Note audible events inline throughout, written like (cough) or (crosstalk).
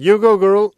You go, girl.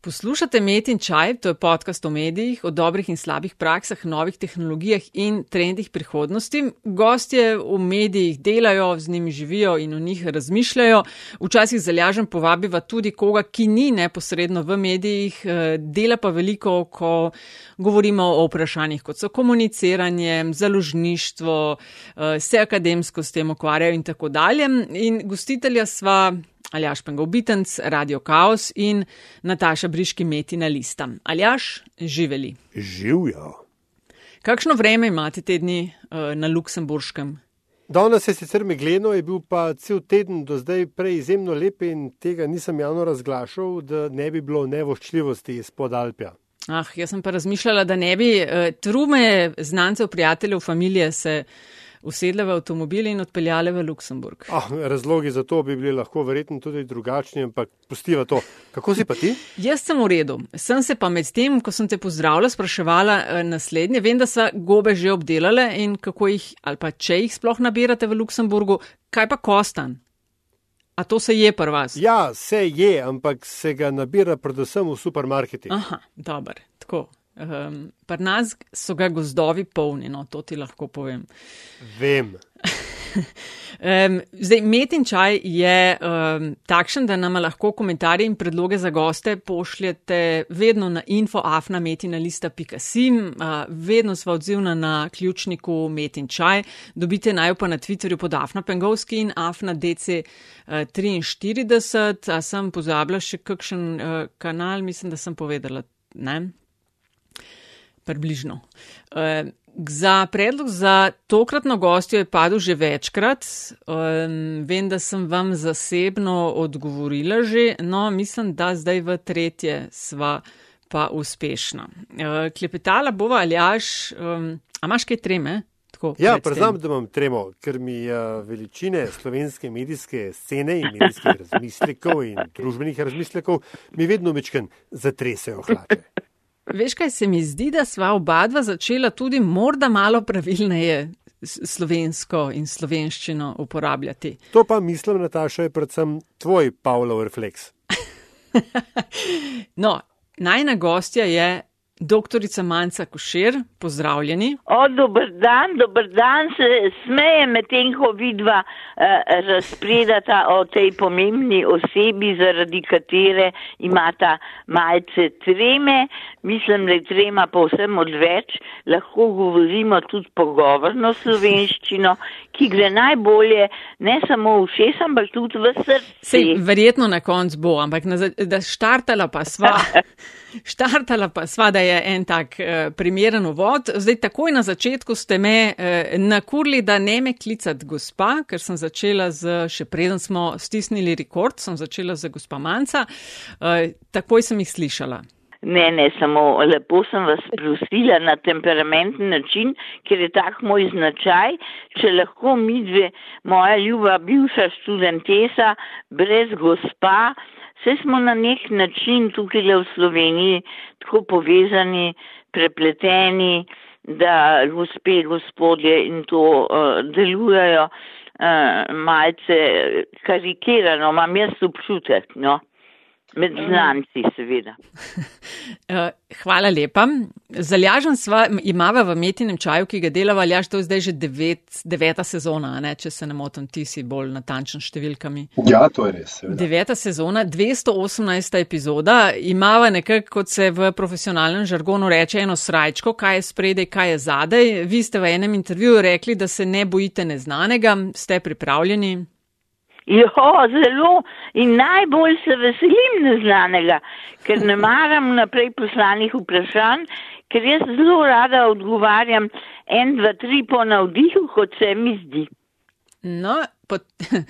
Poslušate Met in Čaj, to je podcast o medijih, o dobrih in slabih praksah, novih tehnologijah in trendih prihodnosti. Gostje v medijih delajo, z njimi živijo in o njih razmišljajo. Včasih zalažem povabiva tudi koga, ki ni neposredno v medijih, eh, dela pa veliko, ko govorimo o vprašanjih, kot so komuniciranje, založništvo, eh, se akademsko s tem ukvarjajo in tako dalje. In gostitelja sva. Aljaš Pengovitenc, Radio Chaos in Nataša Briški Metina Lista. Aljaš, živeli. Živijo. Kakšno vreme imate te dni uh, na Luksemburškem? Danes je sicer megleno, je bil pa cel teden do zdaj prej izjemno lep in tega nisem javno razglašal, da ne bi bilo nevoščljivosti izpod Alpja. Ah, jaz sem pa razmišljala, da ne bi uh, trume znancev, prijateljev, familije se usedle v avtomobil in odpeljale v Luksemburg. Oh, razlogi za to bi bili lahko verjetno tudi drugačni, ampak pustiva to. Kako si pa ti? Jaz sem v redu. Sem se pa med tem, ko sem te pozdravila, spraševala eh, naslednje. Vem, da so gobe že obdelale in kako jih, ali pa če jih sploh nabirate v Luksemburgu, kaj pa kostan? A to se je pri vas? Ja, se je, ampak se ga nabira predvsem v supermarketih. Aha, dobro, tako. Um, Pri nas so ga gozdovi polni, no, to ti lahko povem. Vem. um, (laughs) zdaj, met in čaj je um, takšen, da nam lahko komentarje in predloge za goste pošljete vedno na infoafnametinalista.sim, uh, vedno sva odzivna na ključniku met in čaj. Dobite naj pa na Twitterju pod Afna Pengovski in Afna DC43. A sem pozabila še kakšen uh, kanal, mislim, da sem povedala. Ne? Približno. Uh, za predlog za tokratno gostjo je padel že večkrat. Um, vem, da sem vam zasebno odgovorila že, no mislim, da zdaj v tretje sva pa uspešna. Uh, klepetala bova ali až, um, a imaš kaj treme? Tako, ja, priznam, da imam tremo, ker mi uh, veličine slovenske medijske scene in medijskih razmislekov in družbenih razmislekov mi vedno mečken zatresejo hlače. Veš, kaj se mi zdi, da sva oba dva začela tudi morda malo pravilneje slovensko in slovenščino uporabljati. To pa mislim, Nataša, je predvsem tvoj Pavlov refleks. (laughs) no, najna gostja je Doktorica Manca Košir, pozdravljeni. O, dober dan, dober dan, se smeje medtem, ko vidva eh, razpredata o tej pomembni osebi, zaradi katere imata malce treme. Mislim, da je trema povsem odveč, lahko govorimo tudi pogovorno slovenščino, ki gre najbolje ne samo v šest, ampak tudi v srce. Sej, verjetno na koncu bo, ampak na, da štartala pa sva. (laughs) Štartala pa sva, da je en tak uh, primeren uvod. Zdaj, takoj na začetku ste me uh, nakurli, da ne me klicati gospa, ker sem začela z, še preden smo stisnili rekord, sem začela z gospa Manca. Uh, takoj sem jih slišala. Ne, ne, samo lepo sem vas prosila na temperamenten način, ker je tak moj značaj, če lahko mi dve, moja ljuba bivša študentesa, brez gospa, Vse smo na nek način tukaj v Sloveniji tako povezani, prepleteni, da gospe, gospodje in to uh, delujejo uh, malce karikirano, imam jaz občutek, no. Med znanci, seveda. (laughs) Eh, hvala lepa. Zaljažen sva, imava v metinem čaju, ki ga delava, ali až to je zdaj že devet, deveta sezona, ne? če se ne motim, ti si bolj natančen številkami. Ja, to je res. Seveda. Deveta sezona, 218. epizoda, imava nekako, kot se v profesionalnem žargonu reče, eno srajčko, kaj je spredaj, kaj je zadaj. Vi ste v enem intervjuju rekli, da se ne bojite neznanega, ste pripravljeni. Jo, zelo in najbolj se veselim neznanega, ker ne maram naprej poslanih vprašanj, ker jaz zelo rada odgovarjam en, dva, tri po navdihu, kot se mi zdi. No, pot,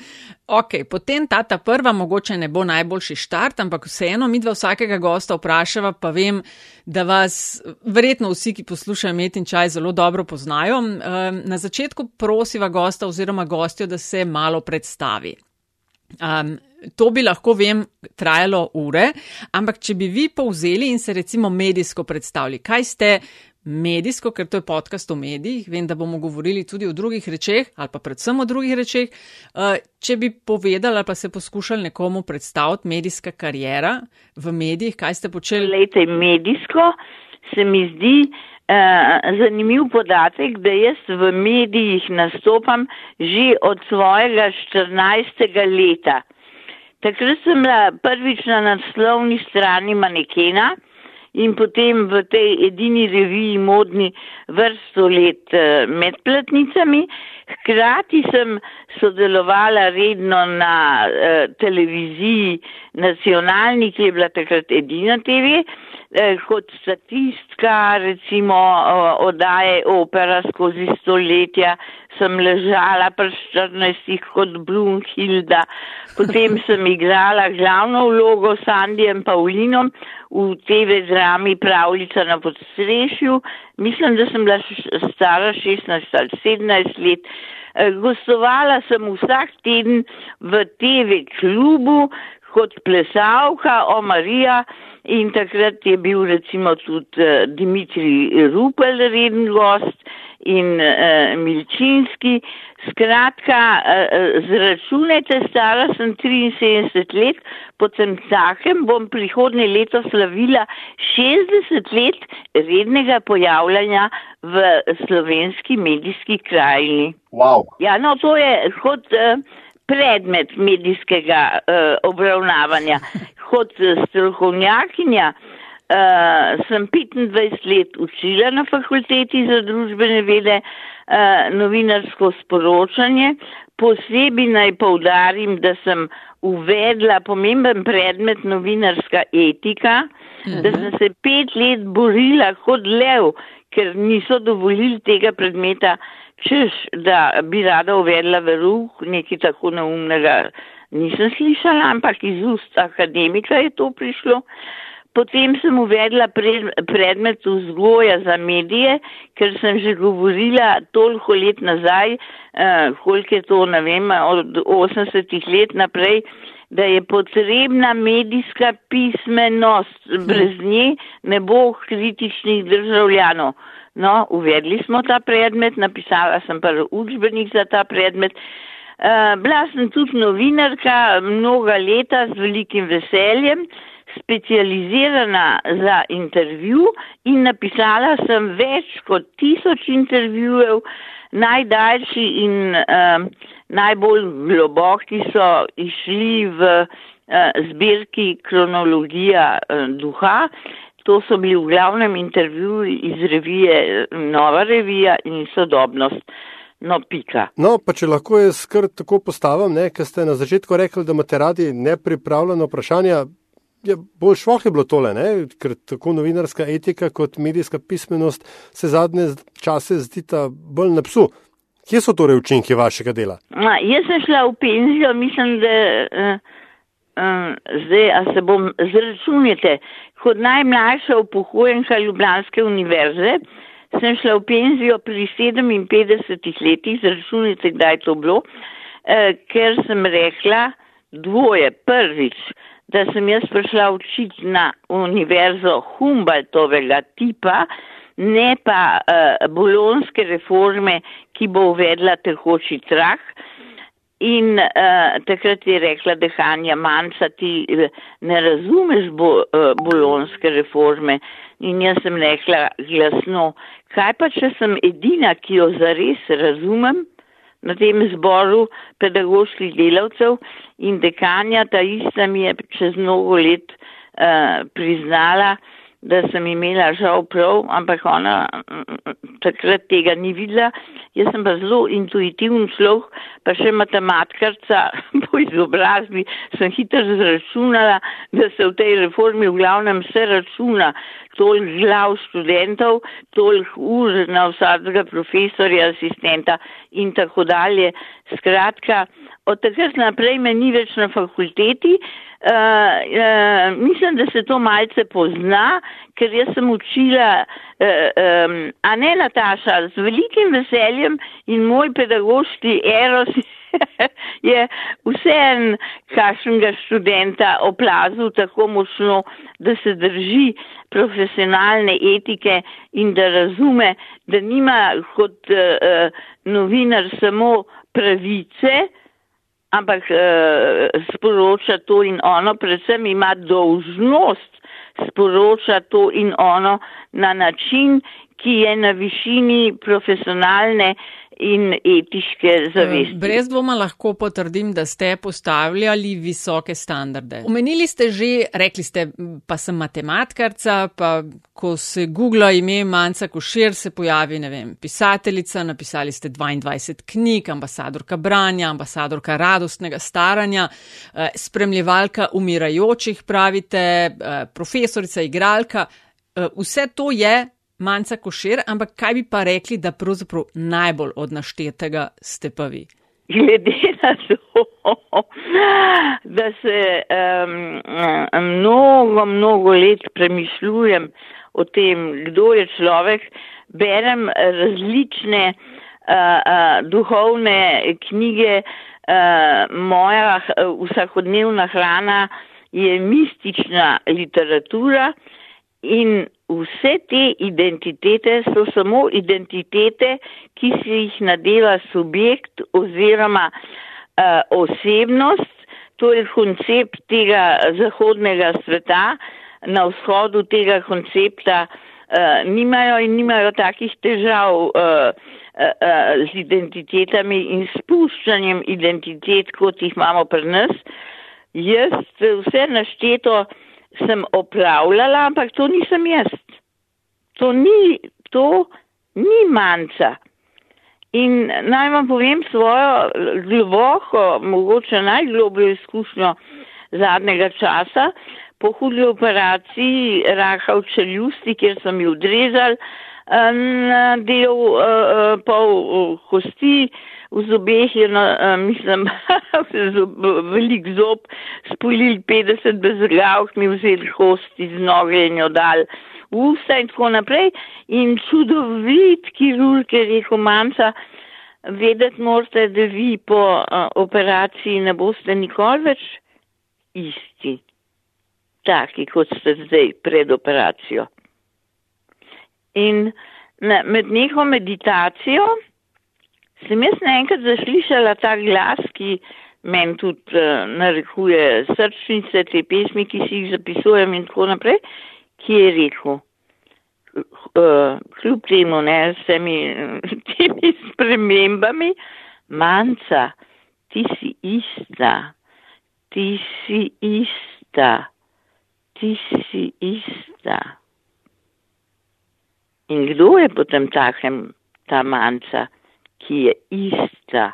(laughs) ok, potem ta ta prva mogoče ne bo najboljši štart, ampak vseeno mi dva vsakega gosta vprašava, pa vem, da vas verjetno vsi, ki poslušajo Met in čaj, zelo dobro poznajo. Na začetku prosiva gosta oziroma gostjo, da se malo predstavi. Um, to bi lahko, vem, trajalo ure, ampak če bi vi povzeli in se recimo medijsko predstavili, kaj ste medijsko, ker to je podcast o medijih. Vem, da bomo govorili tudi o drugih rečeh ali pa predvsem o drugih rečeh. Uh, če bi povedali ali pa se poskušali nekomu predstaviti medijska karijera v medijih, kaj ste počeli? Lejte, medijsko se mi zdi zanimiv podatek, da jaz v medijih nastopam že od svojega 14. leta. Takrat sem bila prvič na naslovni strani manekena in potem v tej edini reviji modni vrsto let uh, med platnicami. Hkrati sem sodelovala redno na uh, televiziji nacionalni, ki je bila takrat edina TV. Eh, kot statistka, recimo oddaje opera skozi stoletja, sem ležala pri 14 kot Blumhilda, potem (laughs) sem igrala glavno vlogo s Andijem Paulinom v TV drami Pravljica na podstrešju. Mislim, da sem bila stara 16 ali 17 let. Eh, gostovala sem vsak teden v TV klubu kot plesalka o Marija. In takrat je bil recimo tudi uh, Dimitri Rupel reden gost in uh, Milčinski. Skratka, uh, zračunajte, stara sem 73 let, potem takem bom prihodnje leto slavila 60 let rednega pojavljanja v slovenski medijski krajini. Wow. Ja, no, to je kot. Uh, predmet medijskega uh, obravnavanja. Kot strokovnjakinja uh, sem 25 let učila na fakulteti za družbene vede uh, novinarsko sporočanje. Posebej naj povdarim, da sem uvedla pomemben predmet novinarska etika, mhm. da sem se pet let borila kot lev, ker niso dovolili tega predmeta češ, da bi rada uvedla veruh, nekaj tako neumnega nisem slišala, ampak iz ust akademika je to prišlo. Potem sem uvedla pred, predmet vzgoja za medije, ker sem že govorila toliko let nazaj, eh, koliko je to, ne vem, od 80 let naprej, da je potrebna medijska pismenost, brez nje ne bo kritičnih državljanov. No, uvedli smo ta predmet, napisala sem pa učbenik za ta predmet. Uh, bila sem tudi novinarka mnoga leta z velikim veseljem, specializirana za intervju in napisala sem več kot tisoč intervjujev, najdaljši in uh, najbolj globoki so išli v uh, zbirki kronologija uh, duha to so bili v glavnem intervjuji iz revije Nova revija in sodobnost. No, pika. No, pa če lahko jaz kar tako postavim, ker ste na začetku rekli, da imate radi nepripravljeno vprašanje. Ja, bolj šloh je bilo tole, ne? ker tako novinarska etika kot medijska pismenost se zadnje čase zdita bolj na psu. Kje so torej učinki vašega dela? A, jaz sem šla v penzijo, mislim, da uh, uh, zdaj, a se bom zračunite, kot najmlajša upokojenka Ljubljanske univerze, sem šla v penzijo pri 57 letih, zračunite, kdaj je to bilo, eh, ker sem rekla dvoje. Prvič, da sem jaz prišla učiti na univerzo Humboldtovega tipa, ne pa eh, bolonske reforme, ki bo uvedla tekoči trak. In uh, takrat je rekla dehanja manjca, ti uh, ne razumeš bo, uh, bolonske reforme. In jaz sem rekla glasno, kaj pa če sem edina, ki jo zares razumem na tem zboru pedagoških delavcev in dekanja, ta ista mi je čez mnogo let uh, priznala, da sem imela žal prav, ampak ona takrat tega ni videla. Jaz sem pa zelo intuitiven človek, pa še matematikarica (laughs) po izobrazbi, sem hitro zračunala, da se v tej reformi v glavnem vse računa, toliko glav študentov, toliko ur na vsakega profesorja, asistenta in tako dalje. Skratka, od takrat naprej me ni več na fakulteti. Uh, uh, mislim, da se to malce pozna, ker jaz sem učila, uh, um, a ne Nataša, z velikim veseljem in moj pedagoški eros (laughs) je vseen kakšnega študenta oplazil tako močno, da se drži profesionalne etike in da razume, da nima kot uh, novinar samo pravice, ampak uh, sporoča to in ono, predvsem ima dolžnost sporoča to in ono na način, ki je na višini profesionalne in etiške zavesti. Brez dvoma lahko potrdim, da ste postavljali visoke standarde. Omenili ste že, rekli ste, pa sem matematikarica, pa ko se googla ime Manca Košir, se pojavi, ne vem, pisateljica, napisali ste 22 knjig, ambasadorka branja, ambasadorka radostnega staranja, eh, spremljevalka umirajočih, pravite, eh, profesorica, igralka. Eh, vse to je manjca košer, ampak kaj bi pa rekli, da pravzaprav najbolj od naštetega ste pa vi? Glede na to, da se um, mnogo, mnogo let premišljujem o tem, kdo je človek, berem različne uh, uh, duhovne knjige, uh, moja uh, vsakodnevna hrana je mistična literatura in vse te identitete so samo identitete, ki si jih nadeva subjekt oziroma uh, osebnost, to je koncept tega zahodnega sveta, na vzhodu tega koncepta uh, nimajo in nimajo takih težav. Uh, z identitetami in spuščanjem identitet, kot jih imamo pri nas. Jaz vse našteto sem opravljala, ampak to nisem jaz. To ni, to ni manjca. In naj vam povem svojo globoko, mogoče najglobljo izkušnjo zadnjega časa. Po hudi operaciji raka v čeljusti, kjer sem jo odrezal, del uh, pol kosti v zobeh je, no, uh, mislim, (laughs) velik zob, spolili 50 bezglavk, mi vzeli kost iz noge in jo dal usta in tako naprej. In čudovit kirurg je rekel, mamca, vedeti morate, da vi po uh, operaciji ne boste nikoli več isti, taki kot ste zdaj pred operacijo. In na, med neko meditacijo sem jaz naenkrat zaslišala ta glas, ki meni tudi uh, narekuje srčnice, te pesmi, ki si jih zapisujem in tako naprej, ki je rekel, uh, kljub temu, ne, s temi, (laughs) temi spremembami, manjca, ti si ista, ti si ista, ti si ista. In kdo je potem takem ta manjca, ki je ista,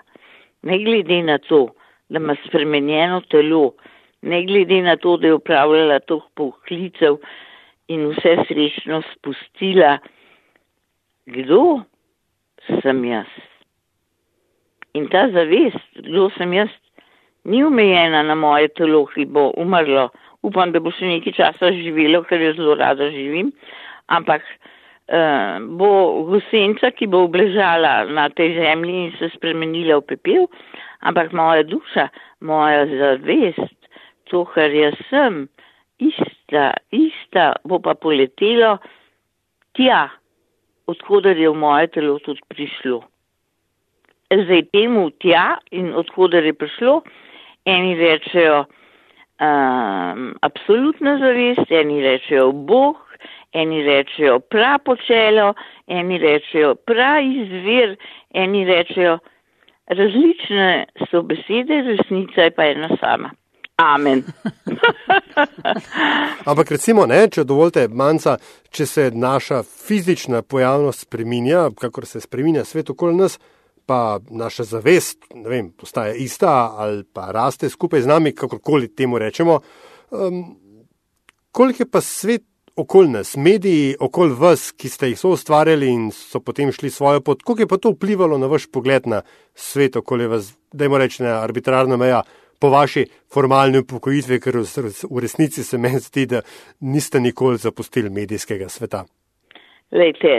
ne glede na to, da ima spremenjeno telo, ne glede na to, da je upravljala toh poklicev in vse srečno spustila, kdo sem jaz. In ta zavest, kdo sem jaz, ni omejena na moje telo, ki bo umrlo. Upam, da bo še nekaj časa živelo, ker jo zelo rada živim, ampak bo gusenca, ki bo obležala na tej zemlji in se spremenila v pepel, ampak moja duša, moja zavest, to, kar jaz sem, ista, ista, bo pa poletelo tja, odkudar je v moje telo tudi prišlo. Zdaj temu tja in odkudar je prišlo, eni rečejo um, absolutna zavest, eni rečejo Bog, eni rečejo prapočelo, eni rečejo praizvir, eni rečejo različne so besede, resnica je pa ena sama. Amen. (laughs) Ampak recimo, ne, če dovolite, manjca, če se naša fizična pojavnost spreminja, kakor se spreminja svet okoli nas, pa naša zavest, vem, postaje ista ali pa raste skupaj z nami, kakorkoli temu rečemo, um, koliko je pa svet okoli nas, mediji okoli vas, ki ste jih so ustvarjali in so potem šli svojo pot, koliko je pa to vplivalo na vaš pogled na svet okoli vas, da jim reče na arbitrarno meja, po vaši formalni upokojitvi, ker v resnici se meni zdi, da niste nikoli zapustili medijskega sveta. Lejte,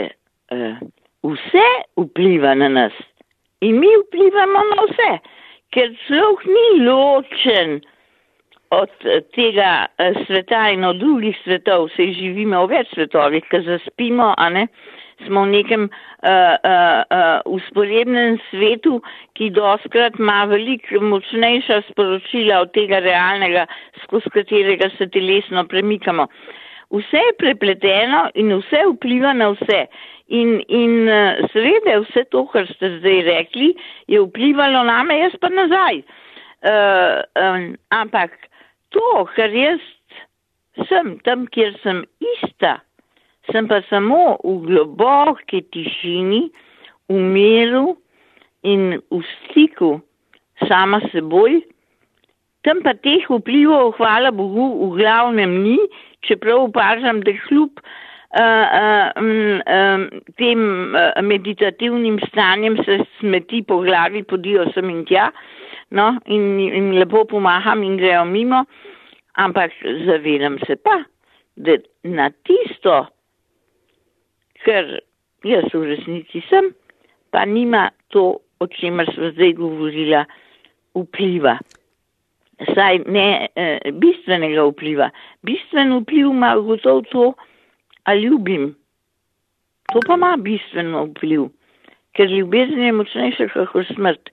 uh, vse vpliva na nas in mi vplivamo na vse, ker človek ni ločen od tega sveta in od drugih svetov, se živimo v več svetovih, ker zaspimo, a ne, smo v nekem uh, uh, uh, usporednem svetu, ki doskrat ima veliko močnejša sporočila od tega realnega, skozi katerega se telesno premikamo. Vse je prepleteno in vse vpliva na vse. In, in seveda vse to, kar ste zdaj rekli, je vplivalo name, jaz pa nazaj. Uh, um, ampak to, kar jaz sem tam, kjer sem ista, sem pa samo v globoki tišini, v miru in v stiku sama seboj. Tam pa teh vplivov, hvala Bogu, v glavnem ni, čeprav opažam, da kljub uh, uh, um, tem uh, meditativnim stanjem se smeti po glavi, podijo sem in tja, no, in, in lepo pomaham in grejo mimo, ampak zavedam se pa, da na tisto, ker jaz v resnici sem, pa nima to, o čemer smo zdaj govorila, vpliva. Saj ne eh, bistvenega vpliva. Bistven vpliv ima gotovo to, ali ljubim. To pa ima bistveno vpliv, ker ljubezen je močnejša kot smrt.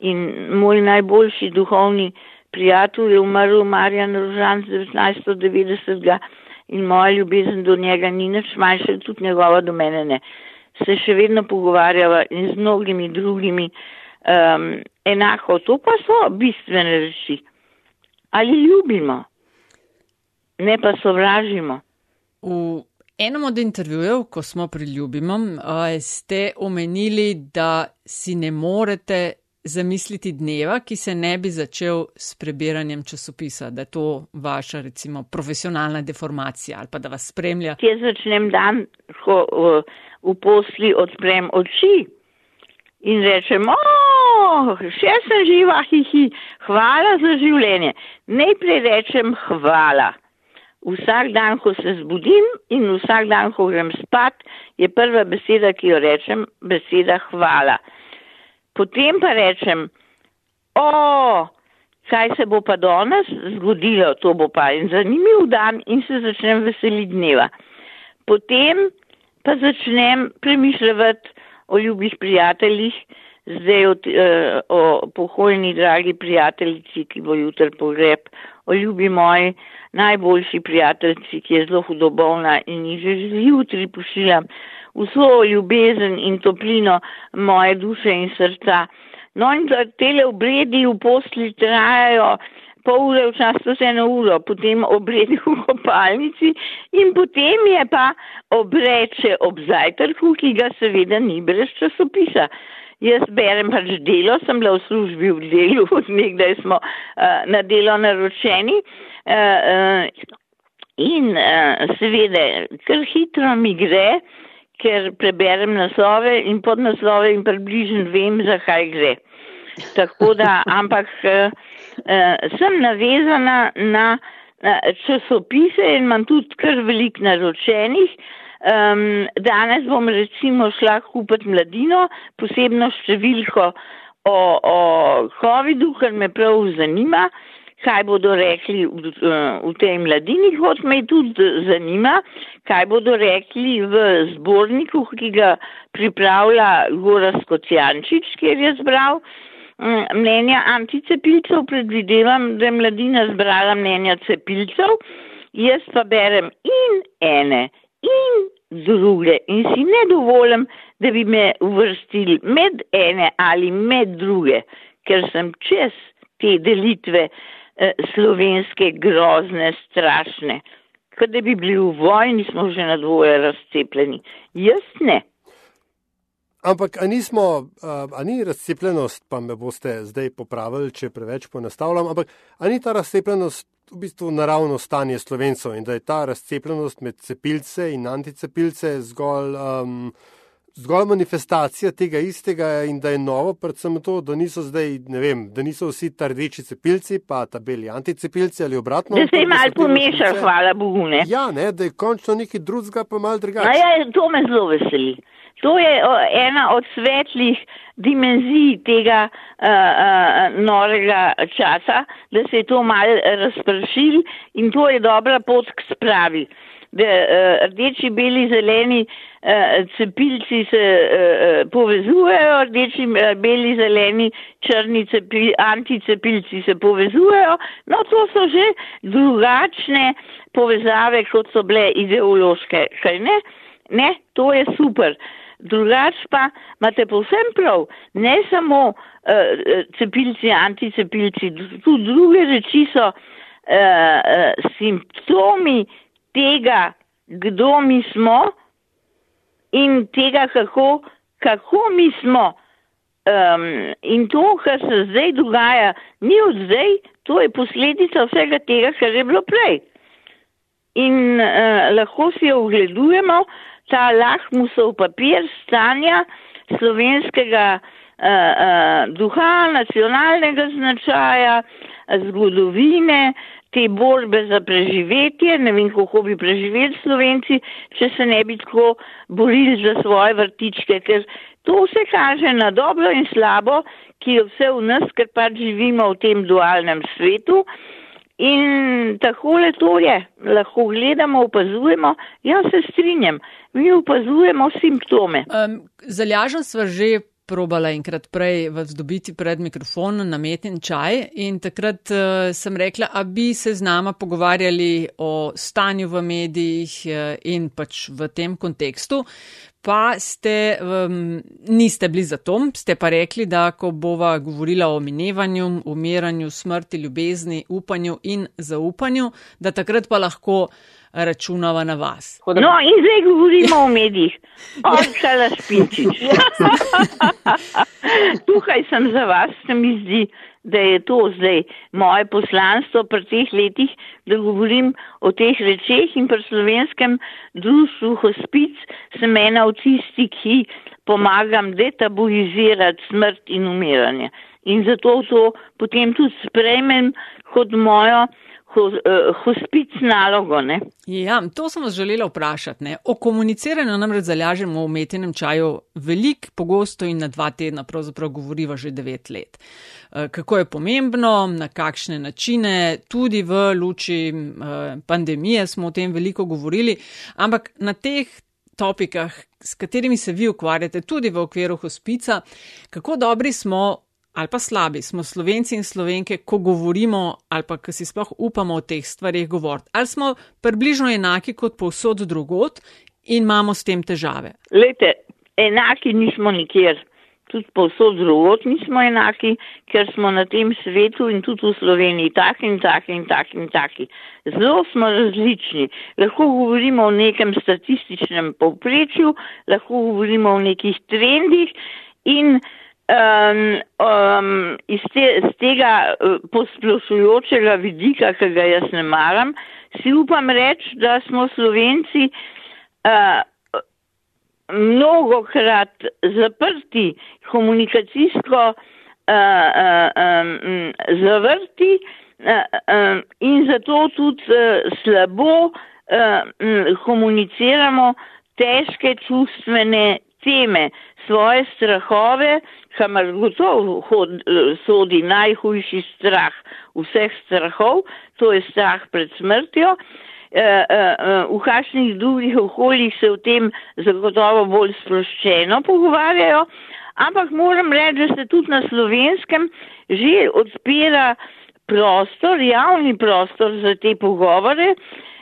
In moj najboljši duhovni prijatelj je umrl Marjan Rožan 1990 in moja ljubezen do njega ni nič manjša, tudi njegova do mene ne. Se še vedno pogovarjava in z mnogimi drugimi um, enako. To pa so bistvene reči. Ali ljubimo, ne pa sovražimo. V enem od intervjujev, ko smo pri ljubimom, ste omenili, da si ne morete zamisliti dneva, ki se ne bi začel s prebiranjem časopisa, da je to vaša recimo profesionalna deformacija ali pa da vas spremlja. Jaz začnem dan, ko v posli odprem oči in rečem, o, še sem živa, hihi, hvala za življenje. Najprej rečem hvala. Vsak dan, ko se zbudim in vsak dan, ko grem spat, je prva beseda, ki jo rečem, beseda hvala. Potem pa rečem, o, kaj se bo pa danes zgodilo, to bo pa en zanimiv dan in se začnem veseliti dneva. Potem pa začnem premišljati o ljubih prijateljih, zdaj o, uh, o pokojni dragi prijateljici, ki bo jutr pogreb, o ljubi moji najboljši prijateljici, ki je zelo hudobovna in ji že zjutri pošiljam vso ljubezen in toplino moje duše in srca. No in da tele obredi v posli trajajo pol ure, včasih eno uro, potem obredi v kopalnici in potem je pa obreče ob zajtrku, ki ga seveda ni brez časopisa. Jaz berem pač delo, sem bila v službi v delu, (laughs) nekdaj smo uh, na delo naročeni. Uh, uh, in uh, seveda, kar hitro mi gre, ker preberem naslove in pod naslove in približno vem, zakaj gre. Tako da, (laughs) ampak uh, uh, sem navezana na, na časopise in imam tudi kar velik naročenih. Um, danes bom recimo šla kupiti mladino, posebno številko o, o COVID-u, ker me prav zanima kaj bodo rekli v, v tej mladini, kot me tudi zanima, kaj bodo rekli v zborniku, ki ga pripravlja Goras Kocijančič, kjer je zbral mm, mnenja anticepilcev, predvidevam, da je mladina zbrala mnenja cepilcev, jaz pa berem in ene in druge. In si ne dovolim, da bi me uvrstili med ene ali med druge, ker sem čez te delitve Eh, slovenske grozne, strašne. Kot da bi bili v vojni, smo že na dvoje razcepljeni. Jaz ne. Ampak, a, nismo, a ni razcepljenost, pa me boste zdaj popravili, če preveč ponastavljam, ampak a ni ta razcepljenost v bistvu naravno stanje slovencev in da je ta razcepljenost med cepilce in anticepilce zgolj. Um, zgolj manifestacija tega istega in da je novo, predvsem to, da niso zdaj, ne vem, da niso vsi ta rdeči cepilci, pa ta beli anticepilci ali obratno. Da se je mal pomešal, hvala Bogu. Ne? Ja, ne, da je končno nekaj drugega, pa mal drugače. Ja, to me zelo veseli. To je ena od svetlih dimenzij tega uh, uh, norega časa, da se je to mal razpršil in to je dobra pot k spravi. Uh, rdeči, beli, zeleni uh, cepilci se uh, povezujejo, rdeči, beli, zeleni, črni cepil, anticepilci se povezujejo. No, to so že drugačne povezave, kot so bile ideološke. Kaj ne? Ne, to je super. Drugač pa imate povsem prav, ne samo uh, cepilci, anticepilci, tudi druge reči so uh, uh, simptomi tega, kdo mi smo in tega, kako, kako mi smo. Um, in to, kar se zdaj dogaja, ni od zdaj, to je posledica vsega tega, kar je bilo prej. In uh, lahko si ogledujemo, ta lahmusov papir stanja slovenskega uh, uh, duha, nacionalnega značaja, zgodovine, te borbe za preživetje, ne vem, kako bi preživeli slovenci, če se ne bi tako borili za svoje vrtičke, ker to vse kaže na dobro in slabo, ki je vse v nas, ker pač živimo v tem dualnem svetu. In tako le to je, lahko gledamo, opazujemo, jaz se strinjam, mi opazujemo simptome. Um, Zalažen sva že probala enkrat prej vas dobiti pred mikrofon na metin čaj. In takrat uh, sem rekla, a bi se z nama pogovarjali o stanju v medijih uh, in pač v tem kontekstu. Pa ste, um, niste bili za to, ste pa rekli, da ko bova govorila o minevanju, umiranju, smrti, ljubezni, upanju in zaupanju, da takrat pa lahko računava na vas. No, in zdaj govorimo o medijih. Očala spinčič. (laughs) Tukaj sem za vas, se mi zdi da je to zdaj moje poslanstvo pri teh letih, da govorim o teh rečeh in pri slovenskem društvu hospic sem ena od tistih, ki pomagam detabuizirati smrt in umiranje. In zato to potem tudi sprejmem kot mojo hospic nalogo. Ne? Ja, to sem vas želela vprašati. Ne? O komuniciranju namreč zalažemo v umetnem čaju veliko, pogosto in na dva tedna, pravzaprav govoriva že devet let. Eh, kako je pomembno, na kakšne načine, tudi v luči eh, pandemije smo o tem veliko govorili, ampak na teh topikah, s katerimi se vi ukvarjate, tudi v okviru hospica, kako dobri smo ali pa slabi smo slovenci in slovenke, ko govorimo ali pa ko si sploh upamo o teh stvarih govoriti. Ali smo približno enaki kot povsod drugot in imamo s tem težave? Lete, enaki nismo nikjer. Tudi povsod drugot nismo enaki, ker smo na tem svetu in tudi v Sloveniji taki in taki in taki in taki. Zelo smo različni. Lahko govorimo o nekem statističnem povprečju, lahko govorimo o nekih trendih in um, um, iz, te, iz tega uh, posplošujočega vidika, ki ga jaz ne maram, si upam reči, da smo Slovenci uh, mnogokrat zaprti, komunikacijsko uh, uh, um, zavrti uh, um, in zato tudi uh, slabo uh, um, komuniciramo težke čustvene teme, svoje strahove, kamor gotovo sodi najhujši strah vseh strahov, to je strah pred smrtjo. E, e, v kakšnih drugih okoljih se o tem zagotovo bolj sproščeno pogovarjajo, ampak moram reči, da se tudi na slovenskem že odpira prostor, javni prostor za te pogovore.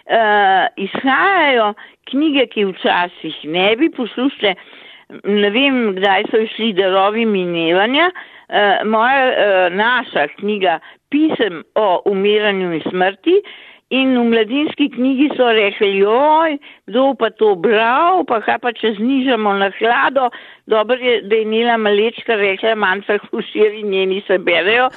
Uh, izhajajo knjige, ki včasih ne bi poslušali, ne vem, kdaj so išli darovi minevanja. Uh, moja, uh, naša knjiga Pisem o umiranju in smrti in v mladinski knjigi so rekli, joj, kdo pa to bral, pa kaj pa če znižamo na hlado. Dobro je, da je imela malečka rekla, manjša huširi njeni se berejo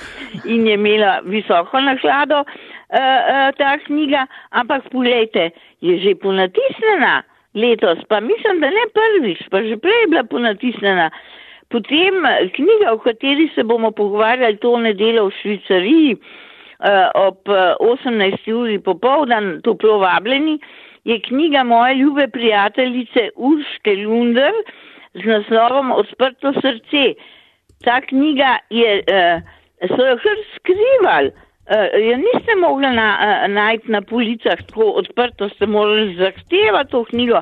in je imela visoko na hlado uh, uh, ta knjiga, ampak pogledajte, je že ponatisnjena letos, pa mislim, da ne prvič, pa že prej je bila ponatisnjena. Potem eh, knjiga, o kateri se bomo pogovarjali to nedeljo v Švicariji uh, ob 18. Eh, uri popovdan, toplo vabljeni, je knjiga moje ljube prijateljice Urške Lunder, z naslovom Odprto srce. Ta knjiga je, so jo kar skrivali. Uh, ja niste mogli na, uh, najti na policah tako odprto, ste morali zahtevati to knjigo,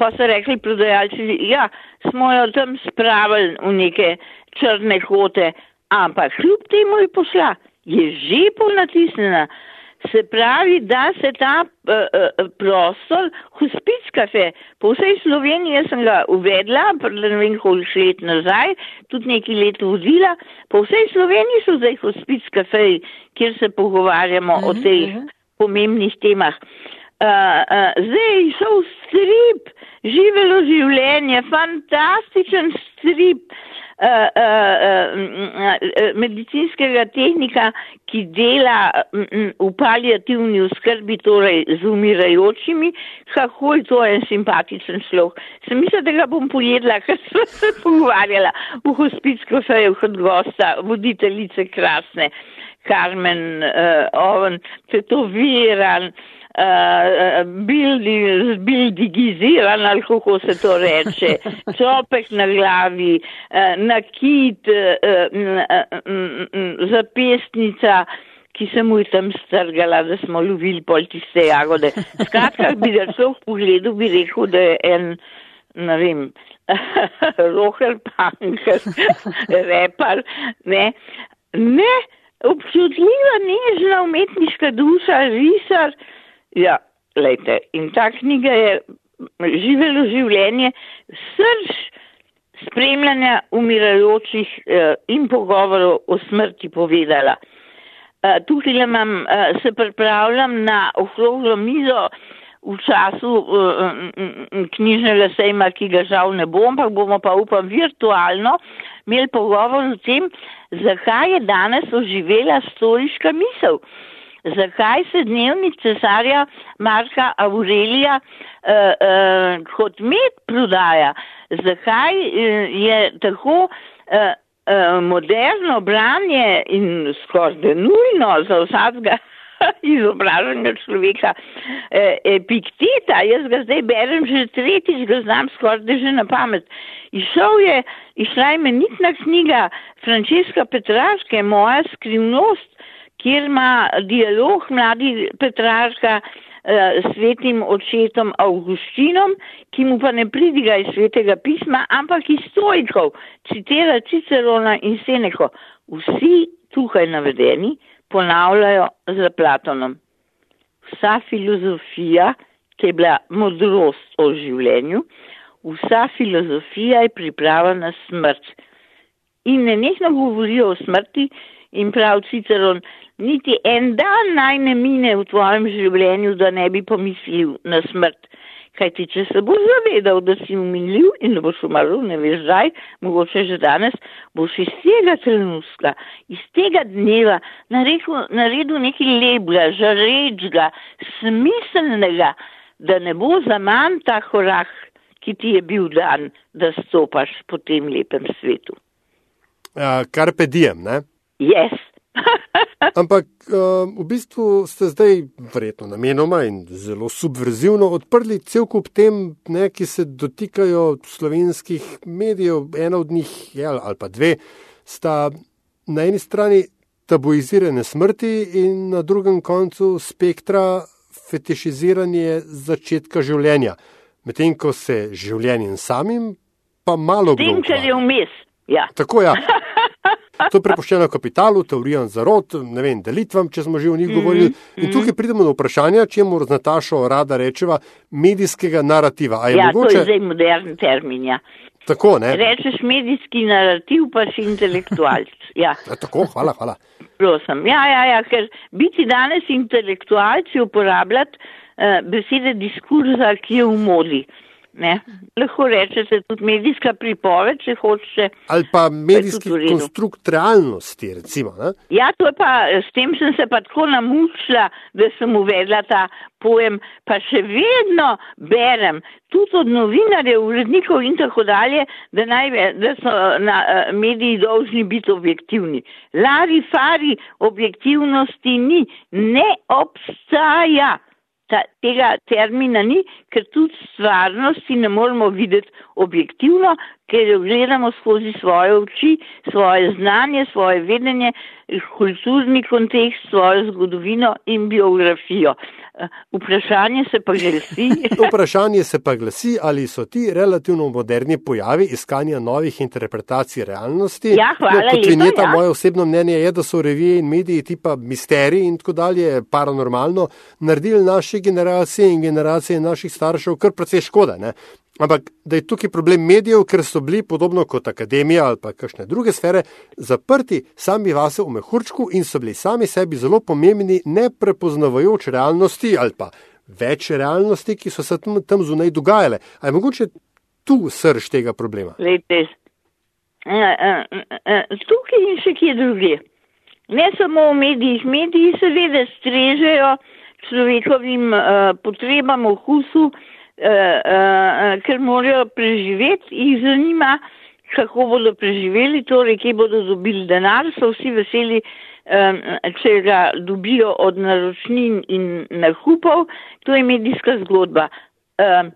pa so rekli prodajalci, ja, smo jo tam spravili v neke črne kote, ampak kljub temu je pošla, je že ponatisnjena. Se pravi, da se ta uh, prostor, hospic kafe, po vsej Sloveniji, jaz sem ga uvedla, ne vem koliko let nazaj, tudi nekaj let vodila, po vsej Sloveniji so zdaj hospic kafe, kjer se pogovarjamo uh -huh, o mhm, teh uh mhm. -huh. pomembnih temah. Uh, uh, zdaj je šel strip, živelo življenje, fantastičen strip. Uh, medicinskega tehnika, ki dela v palijativni oskrbi, torej z umirajočimi, kako je to en simpatičen človek. Sem mislila, da ga bom pojedla, (laughs) ker sem se pogovarjala v hospicko fejo kot gosta, voditeljice krasne, Carmen uh, Oven, tetoviran. Uh, bildigiziran, ali kako se to reče, (laughs) čopek na glavi, uh, nakit, uh, uh, zapestnica, ki se mu tam strgala, da smo lovili pol tiste jagode. Skratka, bi ga šel v pogledu, bi rekel, da je en, ne vem, (laughs) roher punk, (laughs) repar, ne, ne, občutljiva, nežna umetniška duša, risar, Ja, lejte, in ta knjiga je živelo življenje, srž spremljanja umirajočih eh, in pogovorov o smrti povedala. Eh, tukaj imam, eh, se pripravljam na okroglo mizo v času eh, knjižnega sejma, ki ga žal ne bom, ampak bomo pa upam virtualno imeli pogovor o tem, zakaj je danes oživela storiška misel zakaj se dnevni cesarja Marka Aurelija uh, uh, kot med prodaja, zakaj uh, je tako uh, uh, moderno branje in skoraj nujno za vsakega (laughs) izobraženega človeka eh, epikteta, jaz ga zdaj berem že tretjič, ga znam skoraj že na pamet. Išel je, išla je menitna knjiga Frančiska Petraške, moja skrivnost, kjer ima dialog mladi Petraška eh, s svetim očetom Augustinom, ki mu pa ne pridiga iz svetega pisma, ampak iz stojkov, citira Cicerona in Seneko. Vsi tukaj navedeni ponavljajo za Platonom. Vsa filozofija, ki je bila modrost o življenju, vsa filozofija je priprava na smrt. In ne nekno govorijo o smrti in prav Ciceron, niti en dan naj ne mine v tvojem življenju, da ne bi pomislil na smrt. Kaj ti, če se boš zavedal, da si umiljiv in da boš umrl, ne veš zdaj, mogoče že danes, boš iz tega trenutka, iz tega dneva naredil, naredil nekaj lepega, žarečega, smiselnega, da ne bo za manj ta korak, ki ti je bil dan, da stopaš po tem lepem svetu. Uh, kar pedijem, ne? Yes. (laughs) Ampak um, v bistvu ste zdaj, verjetno namenoma in zelo subverzivno, odprli cel kup tem, ne, ki se dotikajo slovenskih medijev. Ena od njih, je, ali pa dve, sta na eni strani tabuizirane smrti in na drugem koncu spektra fetišiziranje začetka življenja. Medtem ko se življenjem samim, pa malo. Tem, če je vmes. Ja. Tako. Ja. (laughs) To je prepuščeno kapitalu, teorijam zarod, ne vem, delitvam, če smo že o njih govorili. Mm -hmm. In tukaj pridemo do vprašanja, če mu z Natašo rada rečeva, medijskega narativa. Ja, mogoče... to je zdaj modern termin. Ja. Tako, ne? Rečeš medijski narativ, pa si intelektualc. (laughs) Ja. Ja, tako, hvala, hvala. Prosim. Ja, ja, ja, ker biti danes intelektualci uporabljati uh, besede diskurza, ki je v modi. Ne? Lahko rečete tudi medijska pripoved, če hočete. Ali pa medijski konstrukt realnosti, recimo. Ne? Ja, to je pa, s tem sem se pa tako namučila, da sem uvedla ta pojem, pa še vedno berem, tudi od novinarjev, urednikov in tako dalje, da, naj, da so na, mediji dolžni biti objektivni. Lari, fari, objektivnosti ni, ne obstaja. Ta, tega termina ni, ker tudi stvarnosti ne moramo videti objektivno, ker jo gledamo skozi svoje oči, svoje znanje, svoje vedenje, kulturni kontekst, svojo zgodovino in biografijo. Vprašanje se pa glasi. (laughs) Vprašanje se pa glasi, ali so ti relativno moderni pojavi iskanja novih interpretacij realnosti. Ja, hvala. No, kot vinjeta, ja. moje osebno mnenje je, da so revije in mediji tipa misterij in tako dalje, paranormalno, naredili naše generacije in generacije naših staršev kar precej škode. Ne? Ampak da je tukaj problem medijev, ker so bili podobno kot akademija ali pa kakšne druge sfere zaprti sami vase v mehurčku in so bili sami sebi zelo pomembni, ne prepoznavajoč realnosti ali pa več realnosti, ki so se tam, tam zunaj dogajale. Ali je mogoče tu srž tega problema? Lejte, tukaj in še kje druge. Ne samo v medijih. Mediji seveda strežejo človekovim uh, potrebam, okusu, uh, ker morajo preživeti, jih zanima, kako bodo preživeli, torej, kje bodo dobili denar, so vsi veseli, um, če ga dobijo od naročnin in nakupov, to je medijska zgodba. Um,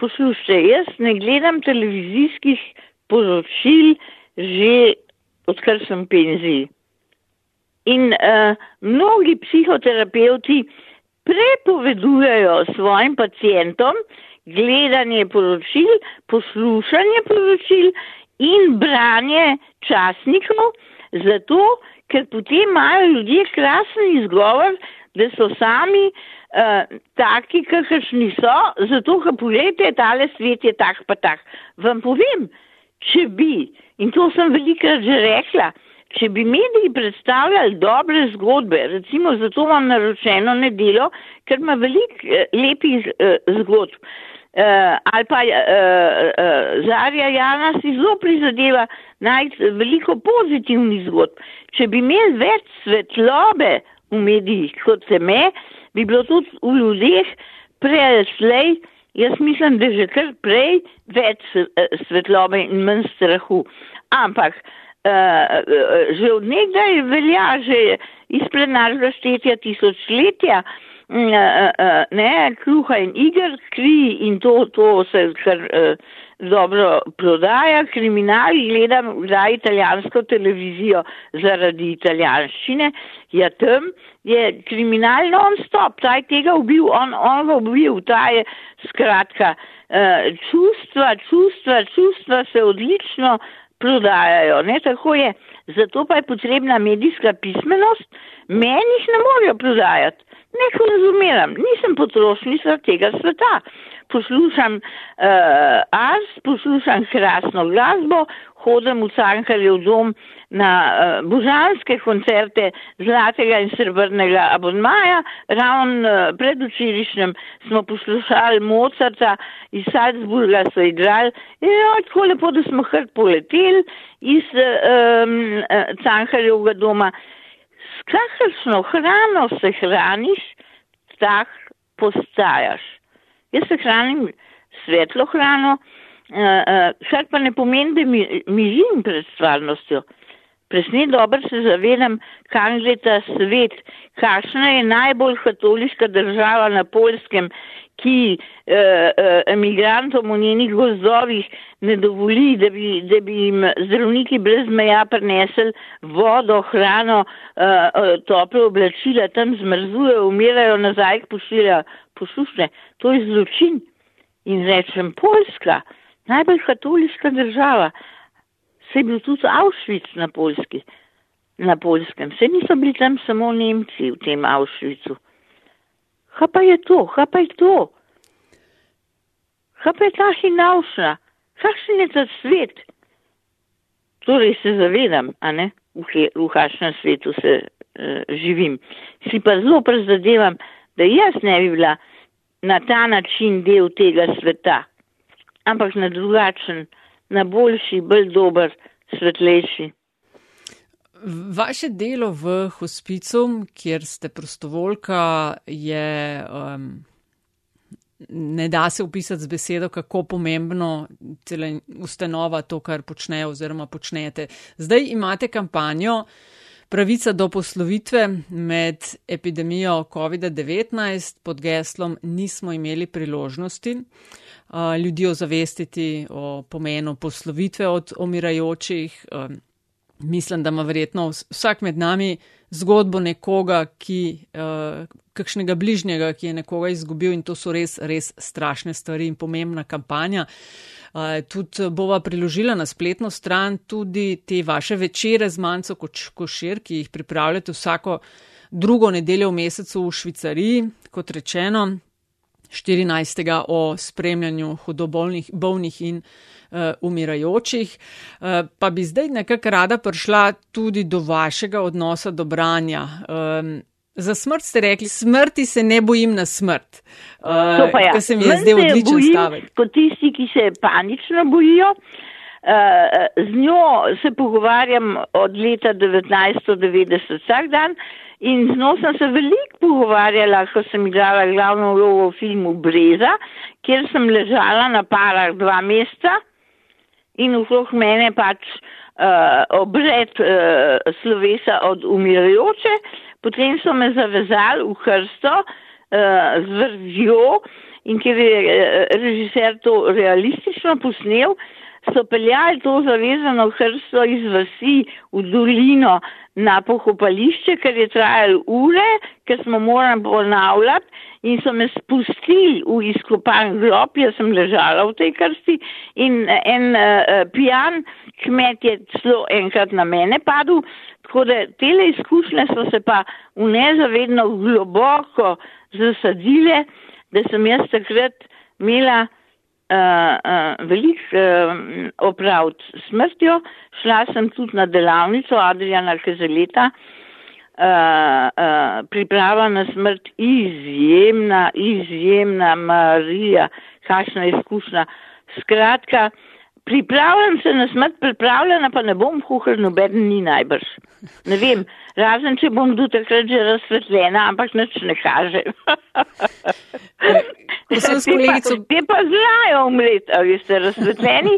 poslušajte, jaz ne gledam televizijskih poročil že odkar sem penziji. In uh, mnogi psihoterapeuti uh, prepovedujejo svojim pacijentom gledanje poročil, poslušanje poročil in branje časnikov, zato ker potem imajo ljudje krasen izgovor, da so sami uh, taki, kakršni so, zato ker pogledajte, tale svet je tak pa tak. Vam povem, če bi, in to sem velikrat že rekla, če bi mediji predstavljali dobre zgodbe, recimo zato imam naročeno nedelo, ker ima veliko eh, lepih eh, zgodb. Uh, ali pa uh, uh, Zarja Jana si zelo prizadeva najti veliko pozitivnih zgodb. Če bi imeli več svetlobe v medijih kot se me, bi bilo tudi v ljudeh prej jaz mislim, da že kar prej več svetlobe in manj strahu. Ampak uh, že od nekdaj velja, že iz plenarnega štetja tisočletja, uh, uh, ne, kruha in igr, kri in to, to se kar dobro prodaja, kriminal, gledam kdaj italijansko televizijo zaradi italijanščine, ja tam je kriminal non-stop, ta je tega ubil, on, on ga ubil, ta je skratka. Čustva, čustva, čustva se odlično prodajajo, ne tako je. Zato pa je potrebna medijska pismenost, meni jih ne morejo prodajati. Ne konzumiram, nisem potrošnica tega sveta. Poslušam uh, ars, poslušam krasno glasbo, hodim v Cankarjev dom na uh, božanske koncerte zlatega in srebrnega abonmaja. Ravno uh, predvčerišnjem smo poslušali Mozarta iz Salzburga, so igrali in jo, tako lepo, da smo kar poleteli iz um, Cankarjevega doma. S kakršno hrano se hraniš, tak postajaš. Jaz se hranim svetlo hrano, kar uh, uh, pa ne pomeni, da mi, mi živim pred stvarnostjo. Presne dobro se zavedam, kam gre ta svet, kakšna je najbolj katoliška država na Poljskem, ki uh, uh, emigrantom v njenih gozdovih ne dovoli, da bi, da bi jim zdravniki brez meja prinesli vodo, hrano, uh, uh, tople oblačila, tam zmrzujejo, umirajo nazaj, pošiljajo. Poslušajte, to je zločin. In rečem, Poljska, najbolj katoliška država, se je bil tudi Auschwitz na, Poljski, na Poljskem, se niso bili tam samo Nemci v tem Auschwitzu. Kaj pa je to, kaj pa je to? Kaj pa je ta hinavša, kakšen je ta svet? Torej se zavedam, a ne, v, v kakšnem svetu se uh, živim. Si pa zelo prezadevam, da jaz ne bi bila na ta način del tega sveta, ampak na drugačen, na boljši, bolj dober, svetlejši. Vaše delo v hospicu, kjer ste prostovoljka, je, um, ne da se opisati z besedo, kako pomembno je ustanova to, kar počnejo oziroma počnete. Zdaj imate kampanjo Pravica do poslovitve med epidemijo COVID-19 pod geslom nismo imeli priložnosti ljudi ozavestiti o pomenu poslovitve od omirajočih. Mislim, da ima verjetno vsak med nami zgodbo nekoga, ki, kakšnega bližnjega, ki je nekoga izgubil in to so res, res strašne stvari in pomembna kampanja. Tudi bova priložila na spletno stran tudi te vaše večere z manjco košir, ki jih pripravljate vsako drugo nedeljo v mesecu v Švicariji, kot rečeno, 14. o spremljanju hudobolnih bolnih in uh, umirajočih. Uh, pa bi zdaj nekako rada prišla tudi do vašega odnosa do branja. Um, Za smrt ste rekli, smrti se ne bojim na smrt. Uh, ja. Kar se mi je zdaj odličen stavek. Kot tisti, ki se panično bojijo, uh, z njo se pogovarjam od leta 1990 vsak dan in z njo sem se veliko pogovarjala, ko sem igrala glavno vlogo v filmu Breza, kjer sem ležala na parah dva meseca in okrog mene pač uh, obred uh, slovesa od umirajoče. Potem so me zavezali v krsto uh, z vrvjo in ker je uh, režiser to realistično posnel, so peljali to zavezano krsto iz vasi v dolino na pokopališče, ker je trajalo ure, ker smo morali ponavljati in so me spustili v izkopan grob, jaz sem ležala v tej krsti in en uh, pijan kmet je celo enkrat na mene padel, Tako da tele izkušnje so se pa v nezavedno globoko zasadile, da sem jaz takrat imela uh, uh, velik uh, opravd smrtjo. Šla sem tudi na delavnico Adriana Kezeleta, uh, uh, priprava na smrt izjemna, izjemna Marija, kakšna izkušnja. Skratka, Pripravljam se na smrt, pripravljena pa ne bom, kuhar noben ni najbrž. Ne vem, razen če bom do takrat že razsvetljena, ampak nič ne kaže. (laughs) Te pa znajo umreti, ali ste razsvetljeni,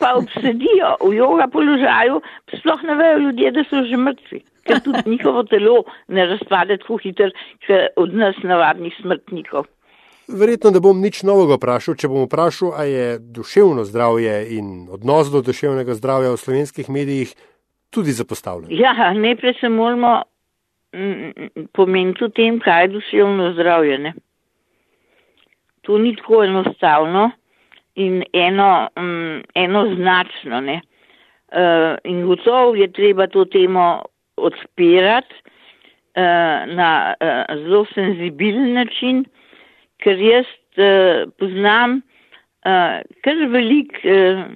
pa obsedijo v joga položaju, sploh ne vejo ljudje, da so že mrtvi, ker tudi njihovo telo ne razpade tako hitro, kot od nas navadnih smrtnikov. Verjetno ne bom nič novega vprašal, če bom vprašal, a je duševno zdravje in odnos do duševnega zdravja v slovenskih medijih tudi zapostavljen. Ja, najprej se moramo pomeniti o tem, kaj je duševno zdravje. Ne? To ni tako enostavno in eno, um, enoznačno. Ne? Uh, in gotovo je treba to temo odpirati uh, na uh, zelo senzibilen način ker jaz uh, poznam uh, kar velik, uh,